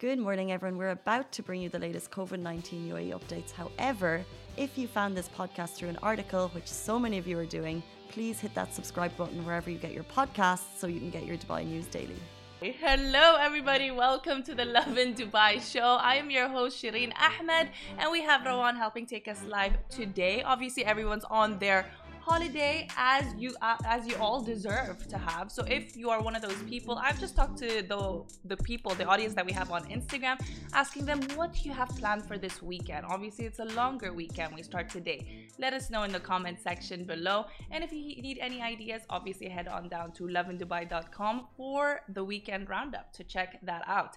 Good morning, everyone. We're about to bring you the latest COVID 19 UAE updates. However, if you found this podcast through an article, which so many of you are doing, please hit that subscribe button wherever you get your podcasts so you can get your Dubai news daily. Hello, everybody. Welcome to the Lovin Dubai show. I am your host, Shireen Ahmed, and we have Rawan helping take us live today. Obviously, everyone's on their holiday as you uh, as you all deserve to have. So if you are one of those people, I've just talked to the the people, the audience that we have on Instagram, asking them what you have planned for this weekend. Obviously, it's a longer weekend. We start today. Let us know in the comment section below. And if you need any ideas, obviously head on down to lovindubai.com for the weekend roundup to check that out.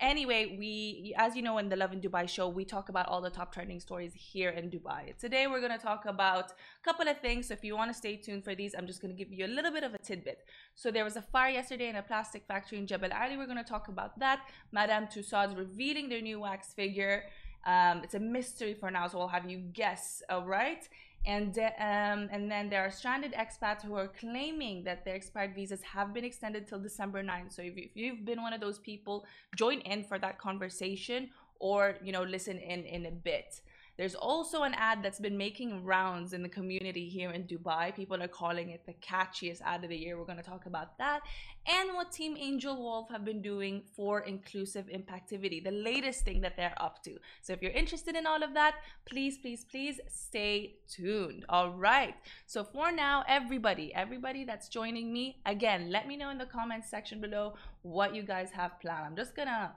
Anyway, we, as you know, in the Lovin Dubai show, we talk about all the top trending stories here in Dubai. Today, we're going to talk about a couple of things. So if you want to stay tuned for these, I'm just going to give you a little bit of a tidbit. So there was a fire yesterday in a plastic factory in Jebel Ali. We're going to talk about that. Madame Tussauds revealing their new wax figure. Um, it's a mystery for now, so I'll have you guess. All right and um, and then there are stranded expats who are claiming that their expired visas have been extended till December 9th. So if, if you've been one of those people, join in for that conversation or you know listen in in a bit. There's also an ad that's been making rounds in the community here in Dubai. People are calling it the catchiest ad of the year. We're going to talk about that and what Team Angel Wolf have been doing for inclusive impactivity, the latest thing that they're up to. So if you're interested in all of that, please, please, please stay tuned. All right. So for now, everybody, everybody that's joining me, again, let me know in the comments section below what you guys have planned. I'm just going to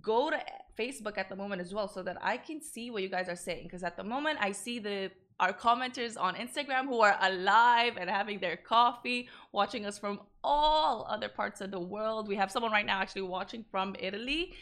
go to Facebook at the moment as well so that I can see what you guys are saying. Because at the moment, I see the our commenters on Instagram who are alive and having their coffee, watching us from all other parts of the world. We have someone right now actually watching from Italy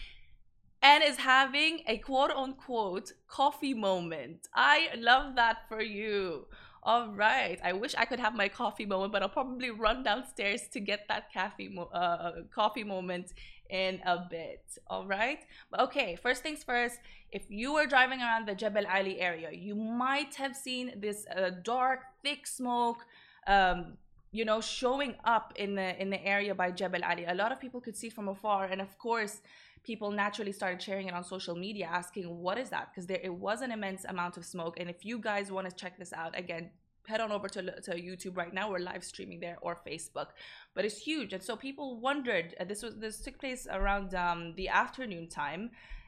and is having a quote unquote coffee moment. I love that for you. All right. I wish I could have my coffee moment, but I'll probably run downstairs to get that mo- uh, coffee moment in a bit. All right. But okay, first things first. If you were driving around the Jebel Ali area, you might have seen this uh, dark, thick smoke. Um, you know, showing up in the in the area by Jebel Ali. A lot of people could see from afar, and of course, people naturally started sharing it on social media, asking, "What is that?" Because there it was an immense amount of smoke. And if you guys want to check this out, again, head on over to, to YouTube right now. We're live streaming there or Facebook, but it's huge. And so people wondered. Uh, this was this took place around um, the afternoon time.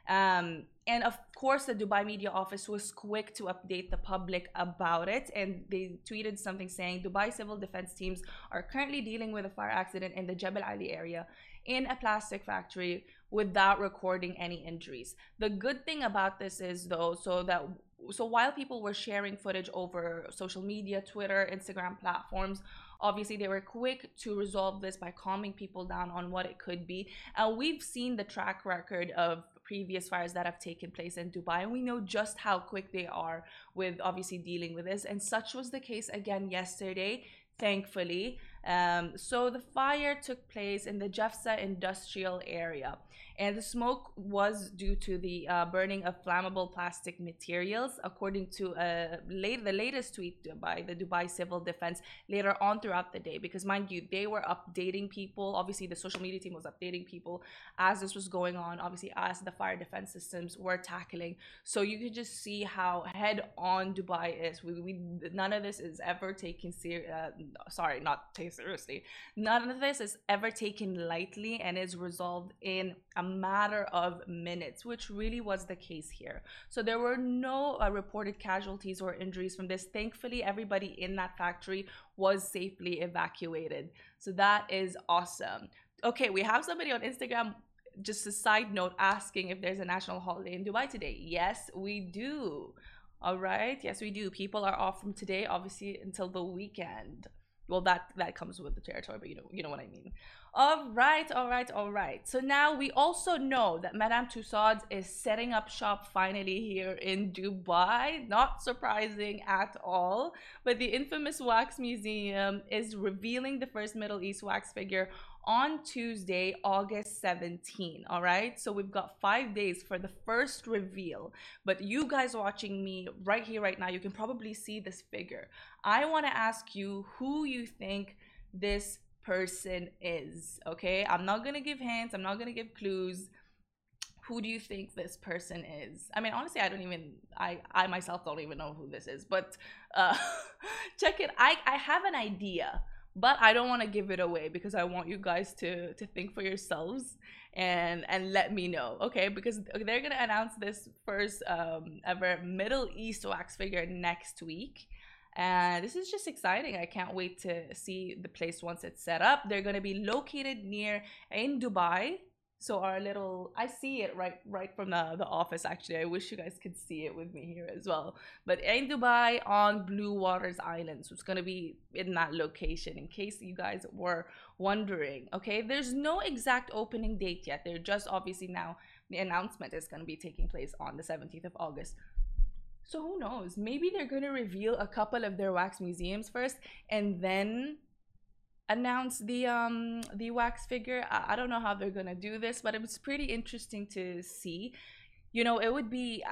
Um, and of course, the Dubai Media Office was quick to update the public about it. And they tweeted something saying Dubai civil defense teams are currently dealing with a fire accident in the Jebel Ali area in a plastic factory without recording any injuries. The good thing about this is, though, so that so while people were sharing footage over social media, Twitter, Instagram platforms, obviously they were quick to resolve this by calming people down on what it could be. And we've seen the track record of previous fires that have taken place in Dubai, and we know just how quick they are with obviously dealing with this. And such was the case again yesterday, thankfully. Um, so the fire took place in the JAFZA industrial area, and the smoke was due to the uh, burning of flammable plastic materials, according to a late, the latest tweet by the Dubai Civil Defense later on throughout the day. Because mind you, they were updating people. Obviously, the social media team was updating people as this was going on. Obviously, as the fire defense systems were tackling. So you could just see how head on Dubai is. We, we none of this is ever taken serious. Uh, sorry, not taken seriously. None of this is ever taken lightly and is resolved in a matter of minutes, which really was the case here. So there were no uh, reported casualties or injuries from this. Thankfully, everybody in that factory was safely evacuated. So that is awesome. Okay, we have somebody on Instagram just a side note asking if there's a national holiday in Dubai today. Yes, we do. All right. Yes, we do. People are off from today, obviously, until the weekend well that that comes with the territory but you know you know what i mean. All right all right all right. So now we also know that madame tussauds is setting up shop finally here in dubai. Not surprising at all. But the infamous wax museum is revealing the first middle east wax figure on Tuesday, August 17. All right. So we've got five days for the first reveal. But you guys watching me right here, right now, you can probably see this figure. I want to ask you who you think this person is. Okay. I'm not going to give hints, I'm not going to give clues. who do you think this person is? I mean, honestly, I don't even I I myself don't even know who this is, but uh, check it. I I have an idea, but I don't want to give it away because I want you guys to to think for yourselves and and let me know, okay? Because they're gonna announce this first um, ever Middle East wax figure next week. And this is just exciting. I can't wait to see the place once it's set up. They're going to be located near in Dubai, so our little i see it right right from the, the office actually. I wish you guys could see it with me here as well. But in dubai on blue waters island so it's going to be in that location in case you guys were wondering okay? There's no exact opening date yet. They're just obviously now the announcement is going to be taking place on the 17th of august. So who knows? Maybe they're going to reveal a couple of their wax museums first and then announce the um the wax figure. I, I, don't know how they're gonna do this but it was pretty interesting to see. You know it would be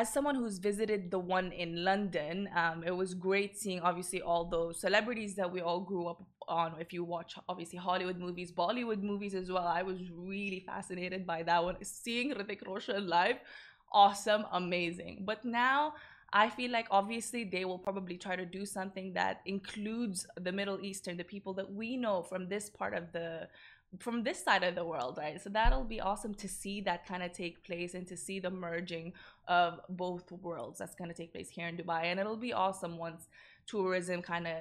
as someone who's visited the one in london um, it was great seeing obviously all those celebrities that we all grew up on. If you watch obviously hollywood movies bollywood movies as well i was really fascinated by that one. Seeing Hrithik Roshan live awesome amazing. But now I feel like obviously they will probably try to do something that includes the Middle Eastern, the people that we know from this part of the from this side of the world, right? So that'll be awesome to see that kind of take place and to see the merging of both worlds that's going to take place here in Dubai. And it'll be awesome once tourism kind of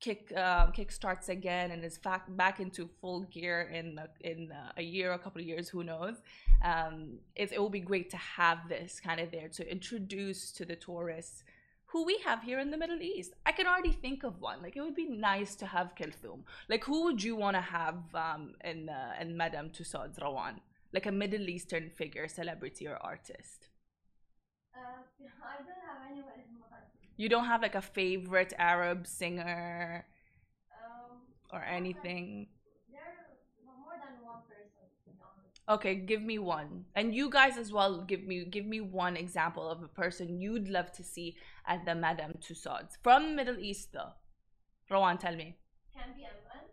kick um, kick starts again and is back back into full gear in a, in a year, a couple of years, who knows? Um, it, it will be great to have this kind of there to introduce to the tourists who we have here in the Middle East. I can already think of one. Like it would be nice to have Kulthum. Like who would you want to have um, in uh, in Madame Tussauds Rawan? Like a Middle Eastern figure, celebrity or artist. Uh, I don't have anyone. You don't have like a favorite Arab singer Um, or anything. there are more than one person. to be honest. Okay, give me one. And you guys as well give me give me one example of a person you'd love to see at the Madame Tussauds. From Middle East though. Rawan, tell me. Can be anyone.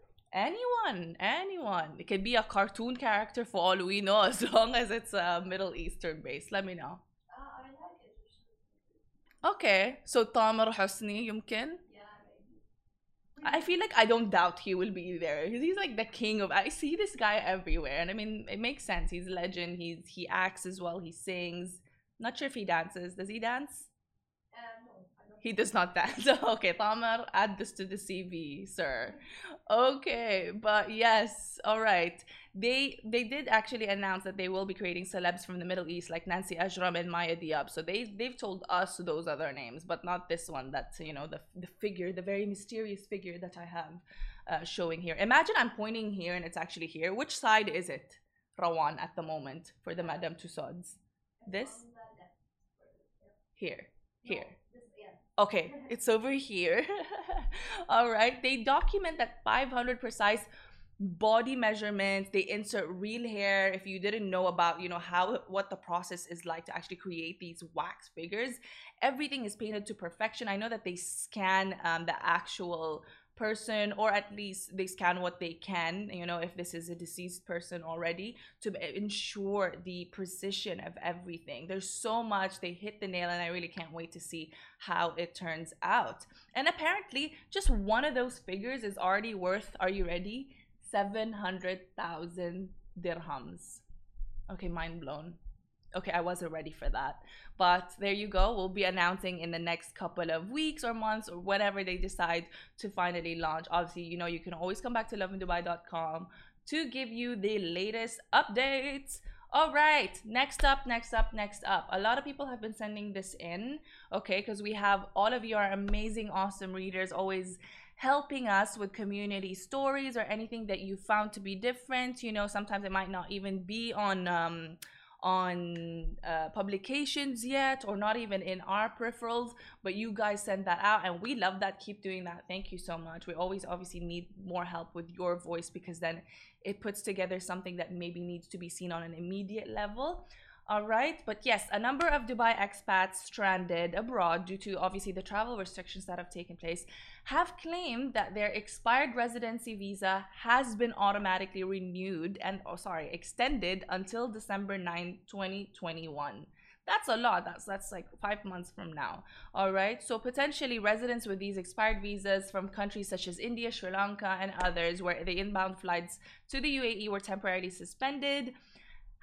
Anyone, anyone. It could be a cartoon character for all we know, as long as it's a Middle Eastern based. Let me know. Uh, I like it. Okay, so Tamer Hosni, يمكن? Yeah, maybe. I feel like I don't doubt he will be there because he's like the king of. I see this guy everywhere, and I mean, it makes sense. He's a legend. He's he acts as well. He sings. Not sure if he dances. Does he dance? He does not dance. okay, Tamer, add this to the CV, sir. Okay, but yes, all right. They they did actually announce that they will be creating celebs from the Middle East, like Nancy Ajram and Maya Diab. So they they've told us those other names, but not this one. That's you know the the figure, the very mysterious figure that I have uh, showing here. Imagine I'm pointing here and it's actually here. Which side is it, Rawan, at the moment for the Madame Tussauds? This here, here. Okay, it's over here. All right. They document that 500 precise body measurements. They insert real hair. If you didn't know about, you know, how what the process is like to actually create these wax figures, everything is painted to perfection. I know that they scan um, the actual person or at least they scan what they can you know if this is a deceased person already to ensure the precision of everything. There's so much they hit the nail and i really can't wait to see how it turns out. And apparently just one of those figures is already worth are you ready? 700000 dirhams. Okay mind blown okay i wasn't ready for that. But there you go we'll be announcing in the next couple of weeks or months or whatever they decide to finally launch. Obviously you know you can always come back to lovindubai.com to give you the latest updates. All right next up next up next up. A lot of people have been sending this in okay because we have all of your amazing awesome readers always helping us with community stories or anything that you found to be different. You know sometimes it might not even be on um on uh, publications yet or not even in our peripherals but you guys send that out and we love that. Keep doing that. Thank you so much. We always obviously need more help with your voice because then it puts together something that maybe needs to be seen on an immediate level All right, but yes, a number of Dubai expats stranded abroad due to obviously the travel restrictions that have taken place have claimed that their expired residency visa has been automatically renewed and, oh, sorry, extended until December 9, 2021 that's a lot. That's that's like five months from now. All right so potentially residents with these expired visas from countries such as india sri lanka and others where the inbound flights to the uae were temporarily suspended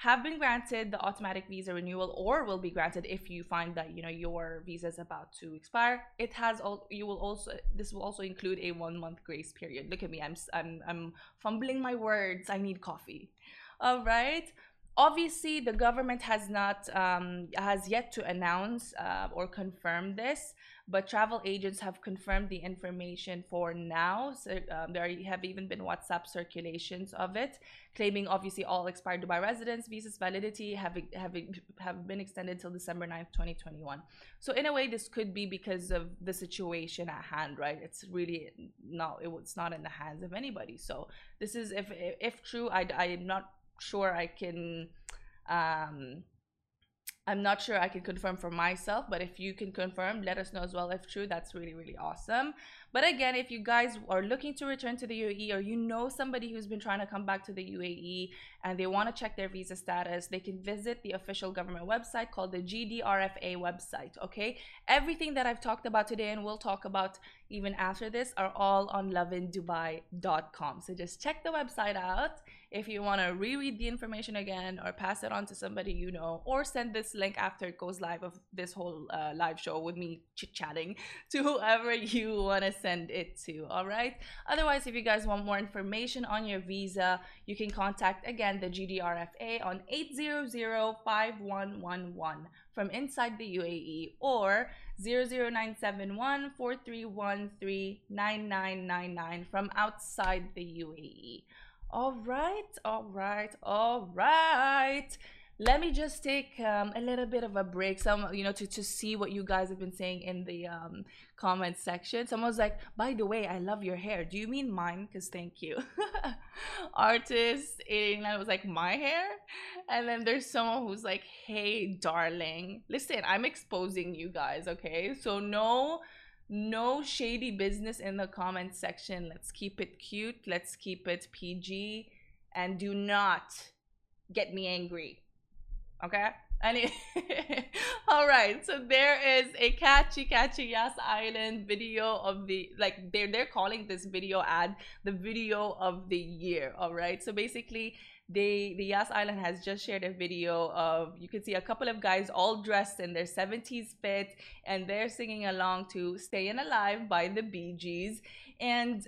have been granted the automatic visa renewal or will be granted if you find that you know your visa is about to expire. It has all you will also this will also include a one month grace period. Look at me i'm i'm, I'm fumbling my words. I need coffee. All right. Obviously the government has not um, has yet to announce uh, or confirm this but travel agents have confirmed the information for now so, um, there have even been whatsapp circulations of it claiming obviously all expired dubai residents visas validity have, have, have been extended till december 9th 2021 so in a way this could be because of the situation at hand right? It's really not it's not in the hands of anybody. So this is if if true i i'm not sure I can um I'm not sure I can confirm for myself, but if you can confirm, let us know as well if true. That's really, really awesome. But again, if you guys are looking to return to the UAE or you know somebody who's been trying to come back to the UAE and they want to check their visa status, they can visit the official government website called the GDRFA website. Okay. Everything that I've talked about today and we'll talk about even after this are all on lovindubai.com. So just check the website out if you want to reread the information again or pass it on to somebody you know or send this link after it goes live of this whole uh, live show with me chit-chatting to whoever you want to send it to all right otherwise if you guys want more information on your visa you can contact again the gdrfa on 800-5111 from inside the uae or 00971 4313 from outside the uae all right, all right, all right. Let me just take um, a little bit of a break, some you know, to, to see what you guys have been saying in the um, comment section. Someone's like, by the way, I love your hair. Do you mean mine? Because thank you. Artist 89 was like, my hair? And then there's someone who's like, hey, darling. Listen, I'm exposing you guys, okay? So no no shady business in the comment section. Let's keep it cute. Let's keep it PG. And do not get me angry. Okay? Any all right so there is a catchy catchy yas island video of the like they're they're calling this video ad the video of the year all right so basically they the Yas Island has just shared a video of you can see a couple of guys all dressed in their 70s fit and they're singing along to Staying Alive by the Bee Gees and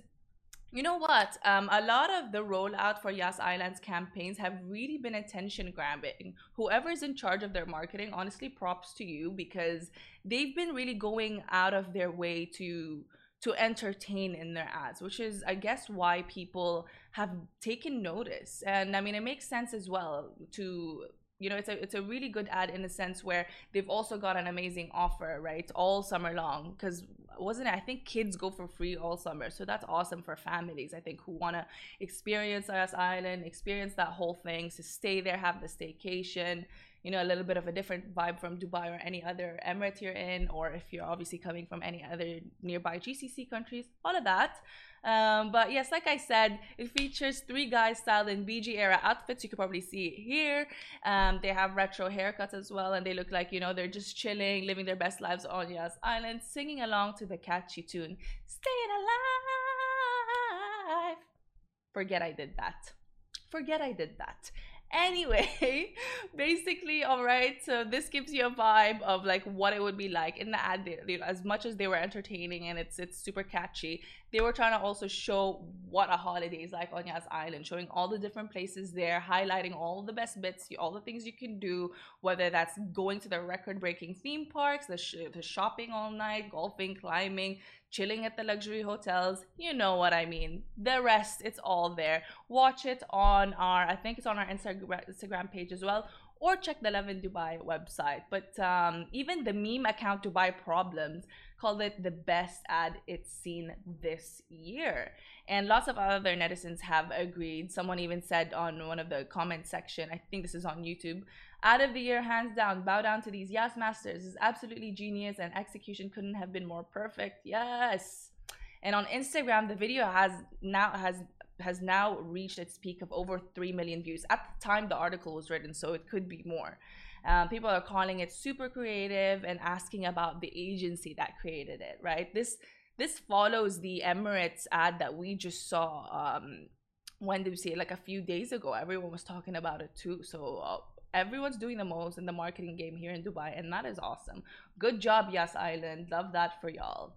you know what? Um, a lot of the rollout for Yas Island's campaigns have really been attention grabbing. Whoever is in charge of their marketing, honestly, props to you because they've been really going out of their way to to entertain in their ads, which is, I guess, why people have taken notice. And I mean, it makes sense as well to you know it's a it's a really good ad in a sense where they've also got an amazing offer right all summer long because wasn't it? I think kids go for free all summer. So that's awesome for families i think who want to experience Yas island experience that whole thing to stay there have the staycation you know a little bit of a different vibe from dubai or any other emirate you're in or if you're obviously coming from any other nearby gcc countries all of that. Um, but yes like i said it features three guys styled in Bee Gees era outfits. You can probably see it here. Um, they have retro haircuts as well and they look like you know they're just chilling living their best lives on yas island singing along to the catchy tune staying alive forget i did that. Forget i did that anyway basically all right so this gives you a vibe of like what it would be like in the ad they, they, as much as they were entertaining and it's it's super catchy they were trying to also show what a holiday is like on Yas Island showing all the different places there highlighting all the best bits all the things you can do whether that's going to the record breaking theme parks the, sh- the shopping all night golfing climbing chilling at the luxury hotels. You know what I mean. The rest, it's all there. Watch it on our, I think it's on our Instagram page as well, or check the Lovin Dubai website. But um, even the meme account Dubai Problems called it the best ad it's seen this year. And lots of other netizens have agreed. Someone even said on one of the comment section, I think this is on YouTube, Out of the year, hands down. Bow down to these Yas Masters. This is absolutely genius and execution couldn't have been more perfect. Yes. And on Instagram, the video has now has has now reached its peak of over 3 million views. At the time the article was written, so it could be more. Um, people are calling it super creative and asking about the agency that created it, right? This this follows the Emirates ad that we just saw. Um, when did we see it? Like a few days ago. Everyone was talking about it too. So uh, everyone's doing the most in the marketing game here in Dubai, and that is awesome. Good job, Yas Island. Love that for y'all.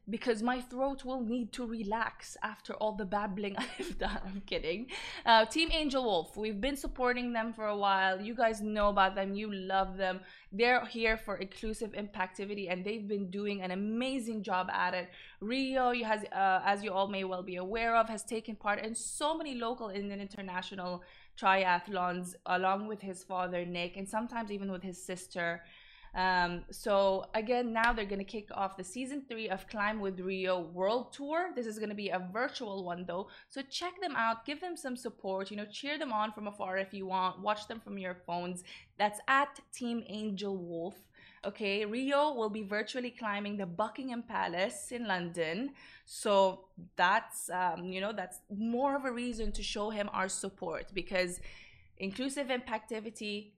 because my throat will need to relax after all the babbling I've done. I'm kidding. Uh, Team Angel Wolf, we've been supporting them for a while. You guys know about them, you love them. They're here for inclusive impactivity and they've been doing an amazing job at it. Rio, has, uh, as you all may well be aware of, has taken part in so many local and international triathlons along with his father, Nick, and sometimes even with his sister. Um, so again, now they're going to kick off the season three of Climb with Rio World Tour. This is going to be a virtual one though. So check them out, give them some support, you know, cheer them on from afar if you want, watch them from your phones. That's at Team Angel Wolf. Okay, Rio will be virtually climbing the Buckingham Palace in London. So that's, um, you know, that's more of a reason to show him our support because inclusive impactivity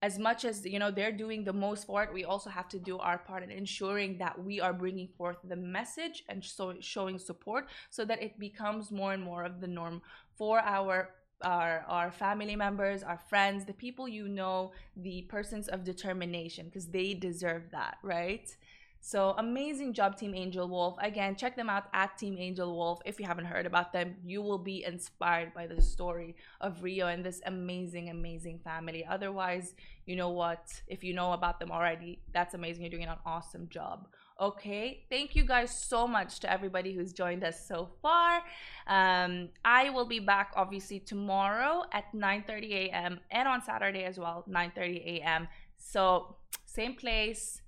as much as you know they're doing the most for it we also have to do our part in ensuring that we are bringing forth the message and so showing support so that it becomes more and more of the norm for our our our family members our friends the people you know the persons of determination because they deserve that right so amazing job, Team Angel Wolf. Again, check them out at Team Angel Wolf. If you haven't heard about them, you will be inspired by the story of Rio and this amazing, amazing family. Otherwise, you know what? If you know about them already, that's amazing. You're doing an awesome job. Okay, thank you guys so much to everybody who's joined us so far. Um, I will be back obviously tomorrow at 9:30 a.m. and on Saturday as well, 9:30 a.m. So same place,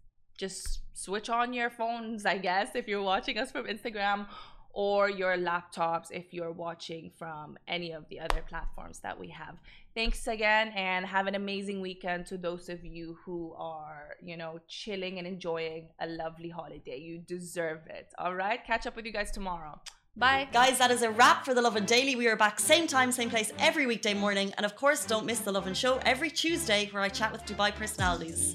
just switch on your phones, I guess, if you're watching us from Instagram or your laptops if you're watching from any of the other platforms that we have. Thanks again and have an amazing weekend to those of you who are, you know, chilling and enjoying a lovely holiday. You deserve it. All right? Catch up with you guys tomorrow. Bye. Guys, that is a wrap for the Lovin Daily. We are back same time, same place every weekday morning. And of course, don't miss the Love and Show every Tuesday where I chat with Dubai personalities.